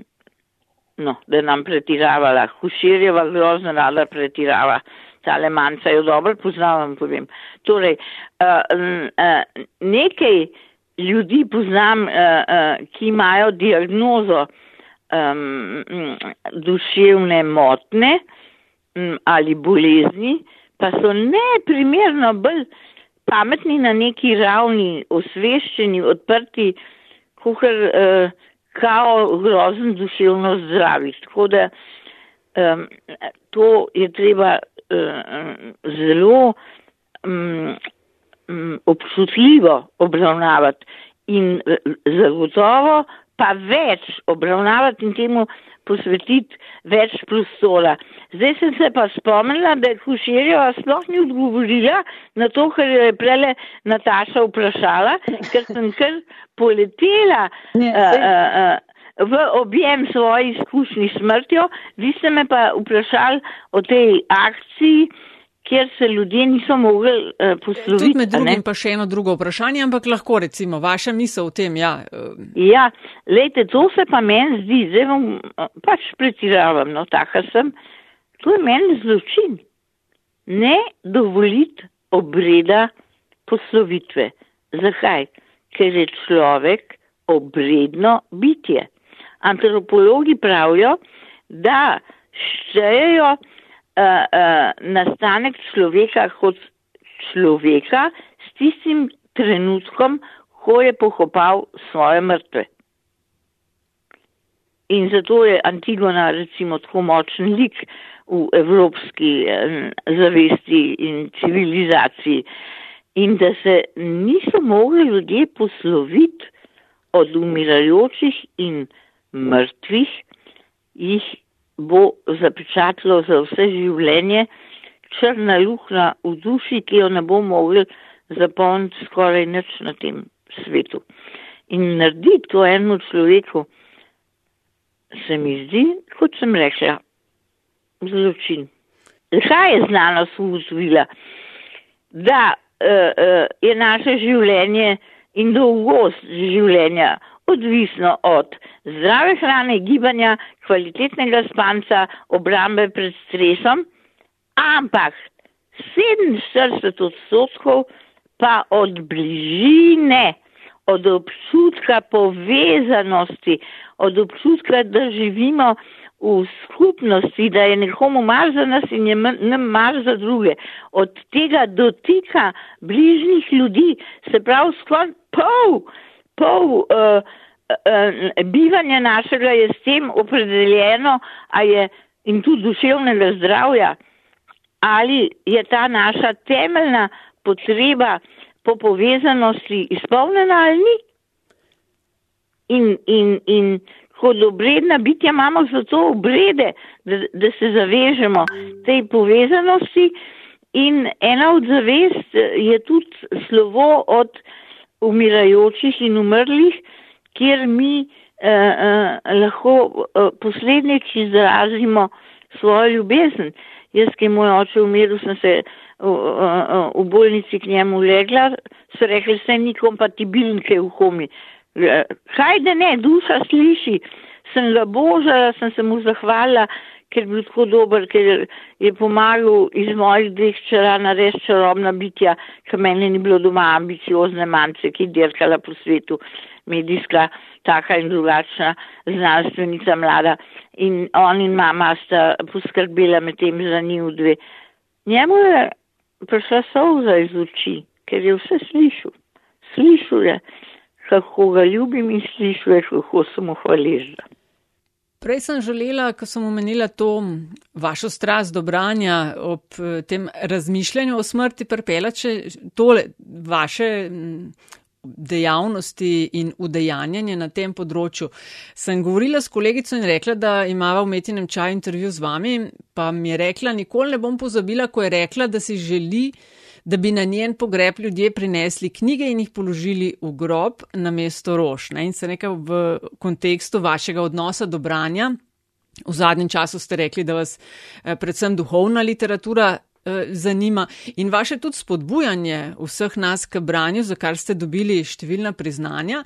no, da nam pretiravala, Huširjeva grozno rada pretirava, tale manjca jo dobro poznam, povem. Torej, uh, uh, nekaj ljudi poznam, uh, uh, ki imajo diagnozo um, duševne motne um, ali bolezni, pa so neprimerno bolj pametni na neki ravni, osveščeni, odprti, kuhar uh, kao grozen duševno zdravi. Tako da um, to je treba uh, zelo um, um, občutljivo obravnavati in zagotovo pa več obravnavati in temu posvetiti več prostora. Zdaj sem se pa spomnila, da je Huširjeva sploh ni odgovorila na to, kar je prele Nataša vprašala, ker sem kar poletela uh, uh, uh, v objem svoji izkušnji smrtjo. Vi ste me pa vprašali o tej akciji kjer se ljudje niso mogli uh, posloviti. Tudi med drugim pa še eno drugo vprašanje, ampak lahko recimo vaša misel o tem, ja. Uh. Ja, lejte, to se pa meni zdi, zdaj vam uh, pač pretiravam, no, taka sem, to je meni zločin. Ne dovoliti obreda poslovitve. Zakaj? Ker je človek obredno bitje. Antropologi pravijo, da štejejo nastanek človeka kot človeka s tistim trenutkom, ko je pohopal svoje mrtve. In zato je Antigona recimo tako močen lik v evropski eh, zavesti in civilizaciji. In da se niso mogli ljudje posloviti od umirajočih in mrtvih, jih bo zapečatilo za vse življenje črna luknja v duši, ki jo ne bo mogli zapolniti skoraj nič na tem svetu. In narediti to enemu človeku, se mi zdi, kot sem rekla, zločin. Kaj je znanost ugotovila? Da uh, uh, je naše življenje in dolgost življenja odvisno od zdrave hrane, gibanja, kvalitetnega spanca, obrambe pred stresom, ampak 47 odstotkov pa od bližine, od občutka povezanosti, od občutka, da živimo v skupnosti, da je nekomu mar za nas in je nam mar za druge, od tega dotika bližnjih ljudi, se pravi skoraj pol, pol uh, uh, bivanja našega je s tem opredeljeno, je in tudi duševnega zdravja, ali je ta naša temeljna potreba po povezanosti izpolnjena ali ni. In, in, in kot obredna bitja imamo zato obrede, da, da se zavežemo tej povezanosti in ena od zavest je tudi slovo od umirajočih in umrlih, kjer mi eh, eh, lahko eh, poslednjič izrazimo svojo ljubezen. Jaz, ki je moj oče umrl, sem se v, v, v bolnici k njemu legla, so rekli, vse ni kompatibilen, kaj v komi. Hajde ne, duša sliši, sem ga božala, sem se mu zahvala, ker je bil tako dober, ker je pomagal iz mojih dveh čara narediti čarobna bitja, ker meni ni bilo doma ambiciozne mance, ki je dirkala po svetu, medijska, taka in drugačna znanstvenica mlada in on in mama sta poskrbela med tem za njih dve. Njemu je prišla solza iz oči, ker je vse slišal. Slišal je, kako ga ljubim in slišal je, kako sem mu hvaležna. Prej sem želela, ko sem omenila to vašo strast do branja ob eh, tem razmišljanju o smrti, prepela, če tole vaše dejavnosti in udejanjanje na tem področju. Sem govorila s kolegico in rekla, da imava v metinem čaju intervju z vami, pa mi je rekla, nikoli ne bom pozabila, ko je rekla, da si želi, da bi na njen pogreb ljudje prinesli knjige in jih položili v grob na mesto rož. Ne? In se nekaj v kontekstu vašega odnosa do branja. V zadnjem času ste rekli, da vas eh, predvsem duhovna literatura Eh, zanima in vaše tudi spodbujanje vseh nas k branju, za kar ste dobili številna priznanja.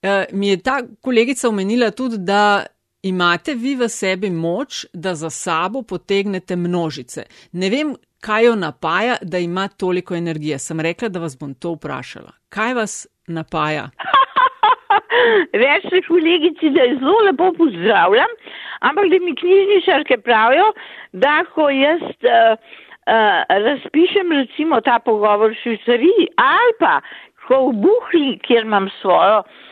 Eh, mi je ta kolegica omenila tudi, da imate vi v sebi moč, da za sabo potegnete množice. Ne vem, kaj jo napaja, da ima toliko energije. Sem rekla, da vas bom to vprašala. Kaj vas napaja? (laughs) Reči kolegici, da je zelo lepo pozdravljam, ampak da mi knjižničarke pravijo, da ko jaz uh, uh, razpišem recimo ta pogovor v Švicariji ali pa ko v Buhli, kjer imam svojo uh,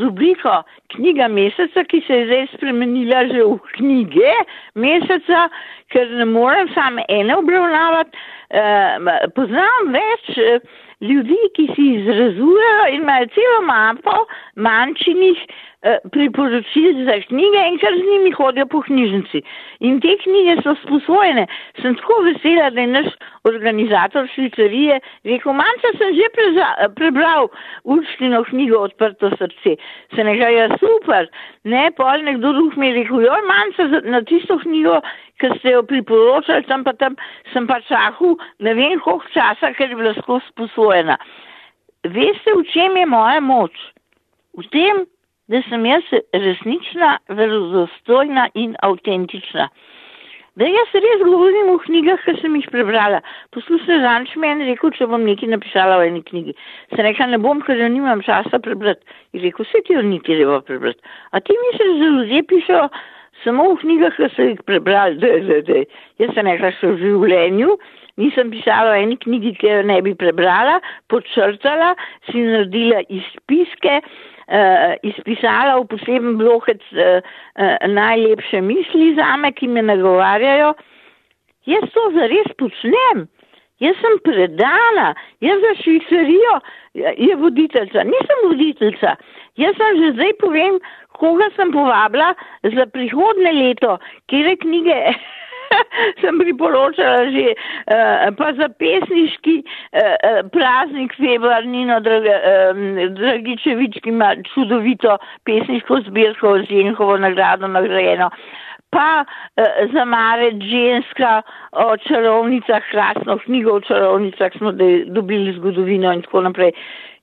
rubriko knjiga meseca, ki se je zdaj spremenila že v knjige meseca, ker ne morem samo ene obravnavati, poznam več. Uh, Ljudi, ki si izrazujejo in imajo celo mapo manjšinih priporočil za knjige in kar z njimi hodijo po knjižnici. In te knjige so sposojene. Sem tako vesela, da je naš organizator švicarije rekel, manjša sem že prebral učnino knjigo Odprto srce. Se nekaj je super. Ne, pol nekdo drug mi je rekel, joj, manjša na tisto knjigo, ki ste jo priporočali, tam pa tam sem pa čakal ne vem koliko časa, ker je bila skozi sposojena. Veste, v čem je moja moč? V tem, da sem jaz resnična, verozostojna in avtentična. Da jaz res govorim v knjigah, ki sem jih prebrala. Poslušaj, Zanč mi je rekel, če bom nekaj napisala v eni knjigi. Se reka, ne bom, ker nimam časa prebrati. In rekel, vse ti jo ni treba prebrati. A ti misliš, da ljudje pišejo samo v knjigah, ki so jih prebrali, da, da, da. Jaz sem rekla, še v življenju. Nisem pisala v eni knjigi, ki jo ne bi prebrala, podčrtala, si naredila izpiske, uh, izpisala v poseben blokec uh, uh, najlepše misli zame, ki me nagovarjajo. Jaz to zares počnem. Jaz sem predana, jaz za švicarijo je voditeljca, nisem voditeljca. Jaz sem že zdaj povem, koga sem povabila za prihodne leto, kjer knjige (laughs) sem priporočala že, uh, pa za pesniški uh, praznik februar Nino Dragičevič, ki ima čudovito pesniško zbirko z Jenhovo nagrado nagrajeno pa eh, za mare ženska o čarovnicah, krasno knjigo o čarovnicah smo dobili zgodovino in tako naprej.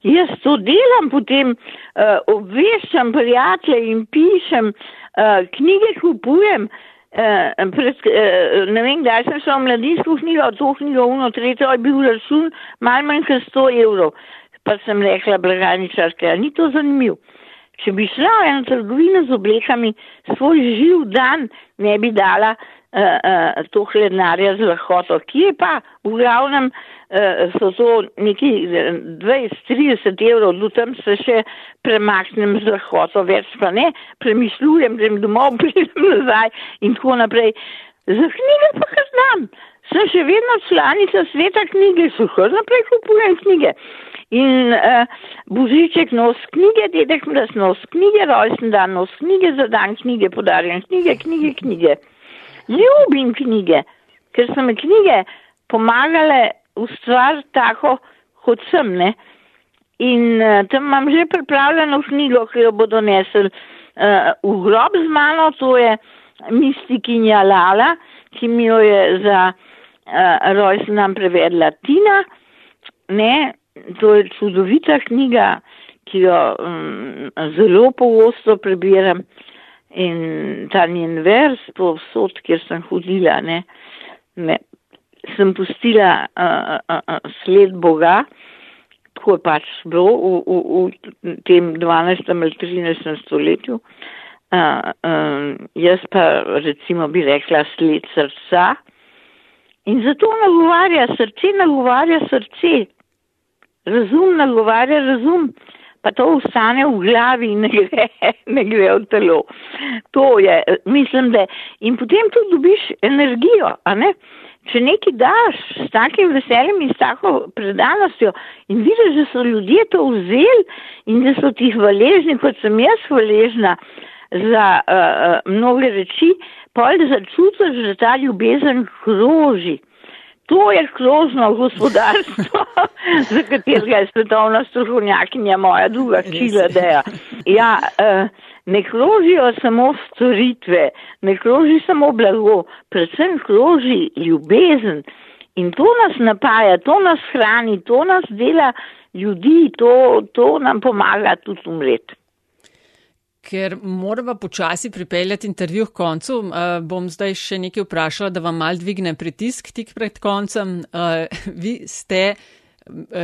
Jaz to delam, potem eh, obveščam prijatelje in pišem, eh, knjige kupujem. Eh, pred, eh, ne vem, kdaj sem šel v mladinsko knjigo, knjigo, uno, tretjo je bil račun, malo manj kot 100 evrov. Pa sem rekla, blagajničarka, ni to zanimivo. Če bi šla v eno trgovino z oblekami, svoj živ dan ne bi dala uh, uh, to hlednarja z lahkoto. Kje pa v glavnem uh, so to neki 20-30 evrov, do tam se še premaknem z lahkoto, več pa ne, premišljujem, grem domov, (laughs) pridem nazaj in tako naprej. Za knjige pa kar znam. Sem še vedno članica sveta knjige, so kar naprej kupujem knjige. In uh, Božiček nos knjige, dedek mraz nos knjige, rojsten dan nos knjige, za dan knjige, podarjen knjige, knjige, knjige. Ljubim knjige, ker so me knjige pomagale ustvariti tako, kot sem, ne. In uh, tam imam že pripravljeno knjigo, ki jo bodo nesel uh, v grob z mano, to je Mistikinja Lala, ki mi jo je za uh, rojsten dan prevedla Tina. Ne, to je čudovita knjiga, ki jo um, zelo pogosto prebiram in ta njen vers povsod, kjer sem hodila, ne, me, sem pustila uh, uh, uh, sled Boga, tako je pač bilo v, v, v tem 12. ali 13. stoletju. Uh, um, jaz pa recimo bi rekla sled srca. In zato nagovarja srce, nagovarja srce razum nagovarja razum, pa to ostane v glavi in ne gre, (laughs) ne gre v telo. To je, mislim, da in potem tu dobiš energijo, a ne? Če nekaj daš s takim veseljem in s tako predanostjo in vidiš, da so ljudje to vzeli in da so ti hvaležni, kot sem jaz hvaležna za uh, mnoge reči, da začutiš, da ta ljubezen kroži. To je krožno gospodarstvo, (laughs) za katerega je svetovna strokovnjakinja moja druga čila deja. Ja, eh, ne krožijo samo storitve, ne kroži samo blago, predvsem kroži ljubezen. In to nas napaja, to nas hrani, to nas dela ljudi, to, to nam pomaga tudi umreti ker moramo počasi pripeljati intervju k koncu, uh, bom zdaj še nekaj vprašala, da vam mal dvigne pritisk tik pred koncem. Uh, (laughs) vi ste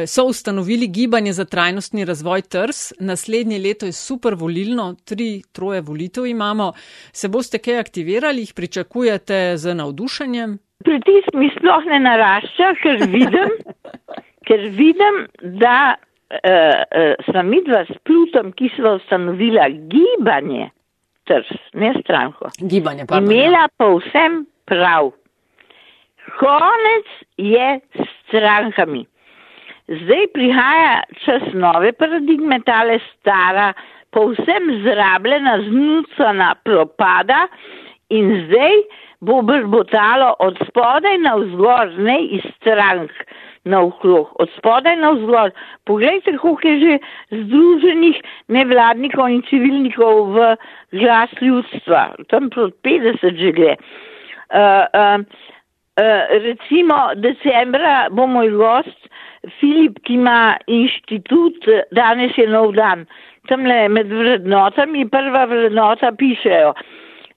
so ustanovili gibanje za trajnostni razvoj TRS, naslednje leto je super volilno, tri, troje volitev imamo. Se boste kaj aktivirali, jih pričakujete z navdušenjem? Pritisk mi sploh ne narašča, ker vidim, (laughs) ker vidim, da uh, uh, sva midva s Plutom, ki sva ustanovila gibanje, trs, ne stranko. Gibanje, pa. Imela pa vsem prav. Konec je s strankami. Zdaj prihaja čas nove paradigme, tale stara, povsem zrabljena, znucana propada in zdaj bo brbotalo od spodaj na vzgor, ne iz strank na okrog, od spodaj na vzgor. Poglejte, koliko je že združenih nevladnikov in civilnikov v glas ljudstva, tam proti 50 že gre. Uh, uh, uh, recimo, decembra bo moj gost Filip, ki ima inštitut, danes je nov dan. Tam le med vrednotami, prva vrednota pišejo.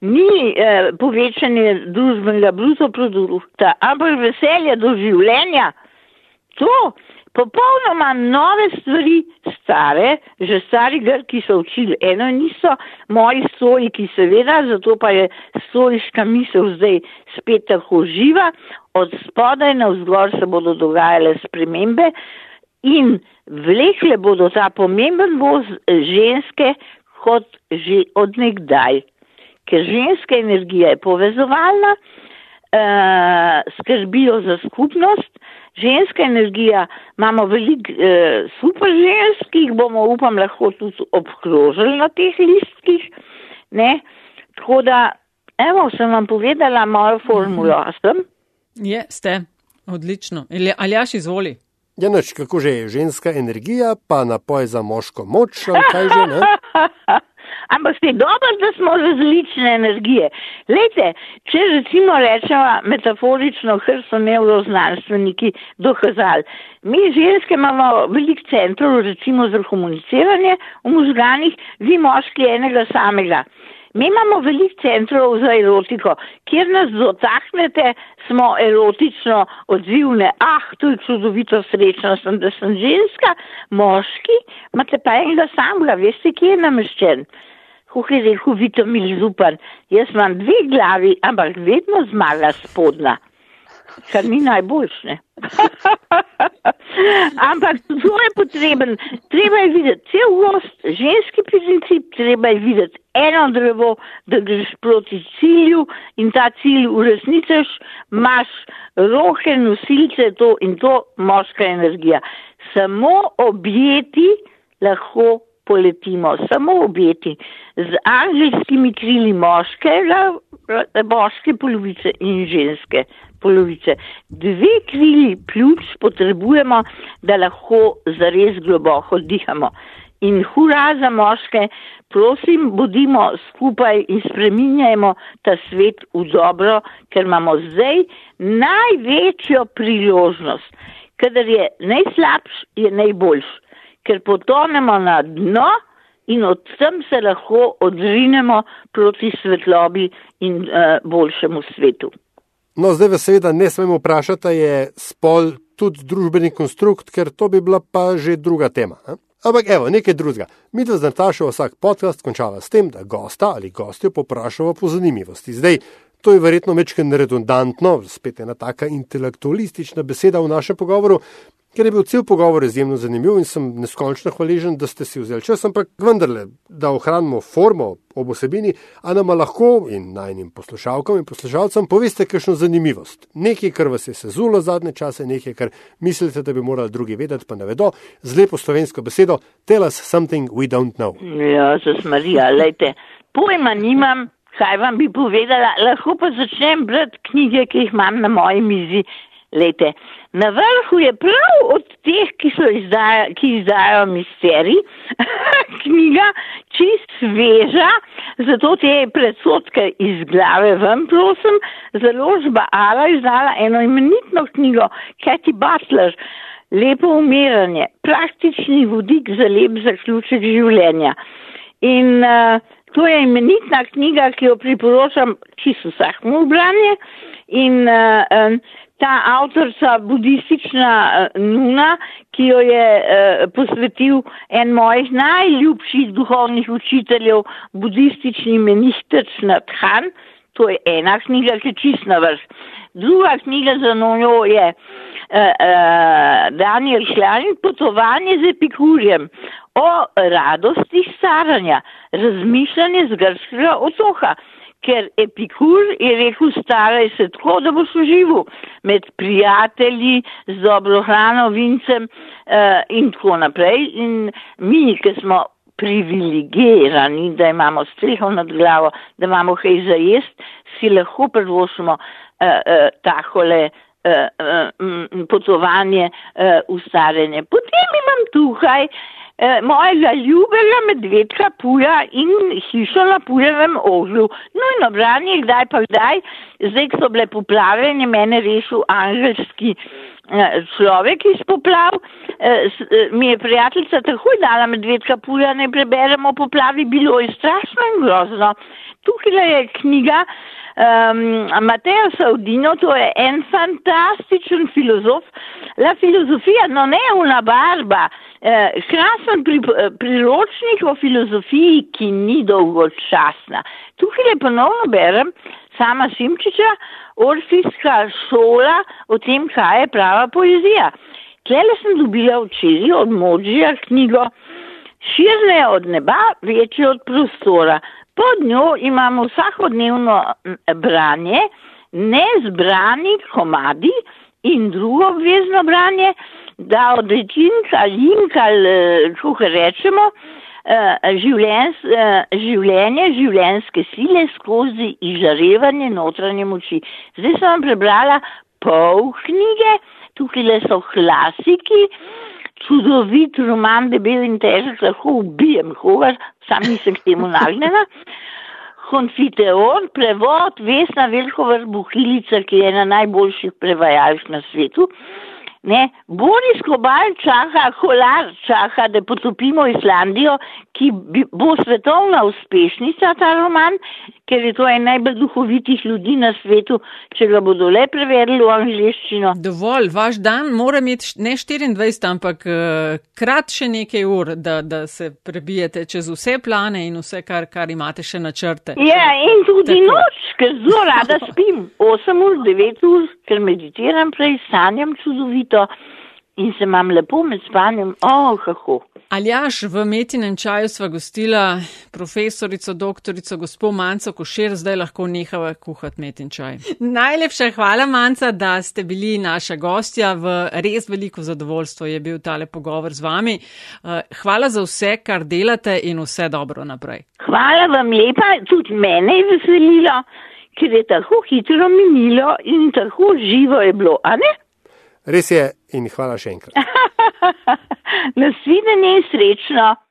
Ni eh, povečanje družbenega bruto produkta, ampak veselje do življenja to popolnoma nove stvari, stare, že stari grki so učili. Eno niso moji stojiki, seveda, zato pa je stojiška misel zdaj spet tako živa. Od spodaj na vzgor se bodo dogajale spremembe in vlekle bodo ta pomemben voz ženske kot že odnegdaj. Ker ženska energija je povezovalna, uh, skrbijo za skupnost, ženska energija, imamo veliko uh, super žensk, ki jih bomo, upam, lahko tudi obkrožili na teh listkih. Ne? Tako da, evo, sem vam povedala mojo formulo. Sem? Je, ste, odlično. Ali jaš izvoli? Ja, noč, kako že je ženska energija, pa napoj za moško moč, ali kaj že ne? (laughs) Ampak ste dobro, da smo različne energije. Lejte, če recimo rečemo metaforično, kar so neuroznanstveniki dokazali. Mi ženske imamo velik centrov, recimo za komuniciranje v možganih, vi moški enega samega. Mi imamo velik centrov za erotiko, kjer nas dotaknete, smo erotično odzivne. Ah, to je čudovito srečno, sem, da sem ženska, moški, imate pa enega samega, veste, kje je nameščen. Kuh je rekel Vito Milzupan, jaz imam dve glavi, ampak vedno zmaga spodna kar ni najboljše. (laughs) Ampak to je potreben, treba je videti cel gost, ženski princip, treba je videti eno drevo, da greš proti cilju in ta cilj uresničeš, imaš roke, nosilce to in to moška energija. Samo objeti lahko poletimo, samo objeti z angelskimi krili moškega, moške polovice in ženske polovice. Dve krili pljuč potrebujemo, da lahko zares globoko dihamo. In hura za moške, prosim, bodimo skupaj in spreminjajmo ta svet v dobro, ker imamo zdaj največjo priložnost. Kadar je najslabš, je najboljš, ker potonemo na dno in od tam se lahko odrinemo proti svetlobi in uh, boljšemu svetu. No, zdaj vas seveda ne smemo vprašati, je spol tudi družbeni konstrukt, ker to bi bila pa že druga tema. Ne? Ampak evo, nekaj drugega. Mi da z Natašo vsak podcast končava s tem, da gosta ali gostjo poprašamo po zanimivosti. Zdaj, to je verjetno večkrat redundantno, spet ena taka intelektualistična beseda v našem pogovoru, ker je bil cel pogovor izjemno zanimiv in sem neskončno hvaležen, da ste si vzeli čas, ampak vendarle, da ohranimo formo ob osebini, a nam lahko in najnim poslušalkam in poslušalcem poveste kakšno zanimivost. Nekaj, kar vas je sezulo zadnje čase, nekaj, kar mislite, da bi morali drugi vedeti, pa ne vedo, z lepo slovensko besedo, tell us something we don't know. Ja, se smarija, lejte, pojma nimam. Kaj vam bi povedala, lahko pa začnem brati knjige, ki jih imam na moji mizi. Lejte, na vrhu je prav od teh, ki, izdaja, ki izdajo misterij, (laughs) knjiga čist sveža, zato te predsotke iz glave ven, prosim, založba Ala izdala eno imenitno knjigo, Kathy Butler, Lepo umiranje, praktični vodik za lep zaključek življenja. In uh, to je imenitna knjiga, ki jo priporočam čisto vsakmu v branje. In uh, um, ta avtorica, budistična uh, Nuna, ki jo je uh, posvetil en mojih najljubših duhovnih učiteljev, budistični menihtec Nathan, to je ena knjiga, ki je čist na vrh. Druga knjiga za njo je uh, uh, Daniel Šljanin, potovanje z epikurjem o radosti staranja, razmišljanje z grškega otoka ker epikur je rekel, staraj se tako, da boš užival med prijatelji, z dobro hrano, vincem uh, in tako naprej. In mi, ki smo privilegirani, da imamo streho nad glavo, da imamo kaj za jest, si lahko predvošimo uh, uh, takole uh, uh, potovanje uh, v starenje. Potem imam tukaj uh, eh, mojega ljubega medvedka puja in hišo na pujevem ožju. No in obranje, kdaj pa kdaj, zdaj, so bile poplave in je mene rešil angelski eh, človek iz poplav, eh, eh, mi je prijateljica takoj dala medvedka puja, ne preberemo poplavi, bilo je strašno in grozno. Tukaj je knjiga, Um, Mateo Saudino, to je en fantastičen filozof. La filozofija, no ne una barba, eh, krasen pri, eh, priročnik o filozofiji, ki ni dolgočasna. Tukaj le ponovno berem sama Simčiča, Orfijska šola o tem, kaj je prava poezija. Tlele sem dobila včeraj od Mođija knjigo Širne od neba, večje od prostora. Pod njo imamo vsakodnevno branje, nezbrani komadi in drugo obvezno branje, da od rečinka, linka, kako rečemo, življenj, življenje, življenjske sile skozi izžarevanje notranje moči. Zdaj sem vam prebrala pol knjige, tukaj so klasiki, čudovit roman, debel in težek, lahko ubijem koga, sam nisem k temu nagnjena. Konfiteor, prevod, Vesna Velkova Buhilica, ki je ena najboljših prevajalk na svetu. Ne, Boris Kobal čaka, kolar čaka, da potopimo Islandijo, ki bo svetovna uspešnica, ta roman, ker je to en najbolj duhovitih ljudi na svetu, če ga bodo le preverili v angliščino. Dovolj, vaš dan mora imeti ne 24, ampak uh, krat še nekaj ur, da, da se prebijete čez vse plane in vse, kar, kar imate še načrte. Ja, in tudi Tako. noč, ker zelo rada spim, 8 ur, 9 ur, ker meditiram prej, sanjam čudovito in se imam lepo med spanjem, oh, kako. Aljaš, v metinem čaju sva gostila profesorico, doktorico, gospod Manco Košir, zdaj lahko nehava kuhati metin čaj. Najlepša hvala, Manca, da ste bili naša gostja. V res veliko zadovoljstvo je bil tale pogovor z vami. Eh, hvala za vse, kar delate in vse dobro naprej. Hvala vam lepa, tudi mene je veselilo, ker je tako hitro minilo in tako živo je bilo, a ne? Res je in hvala še enkrat. (laughs) (laughs) Nasvidenje in srečno.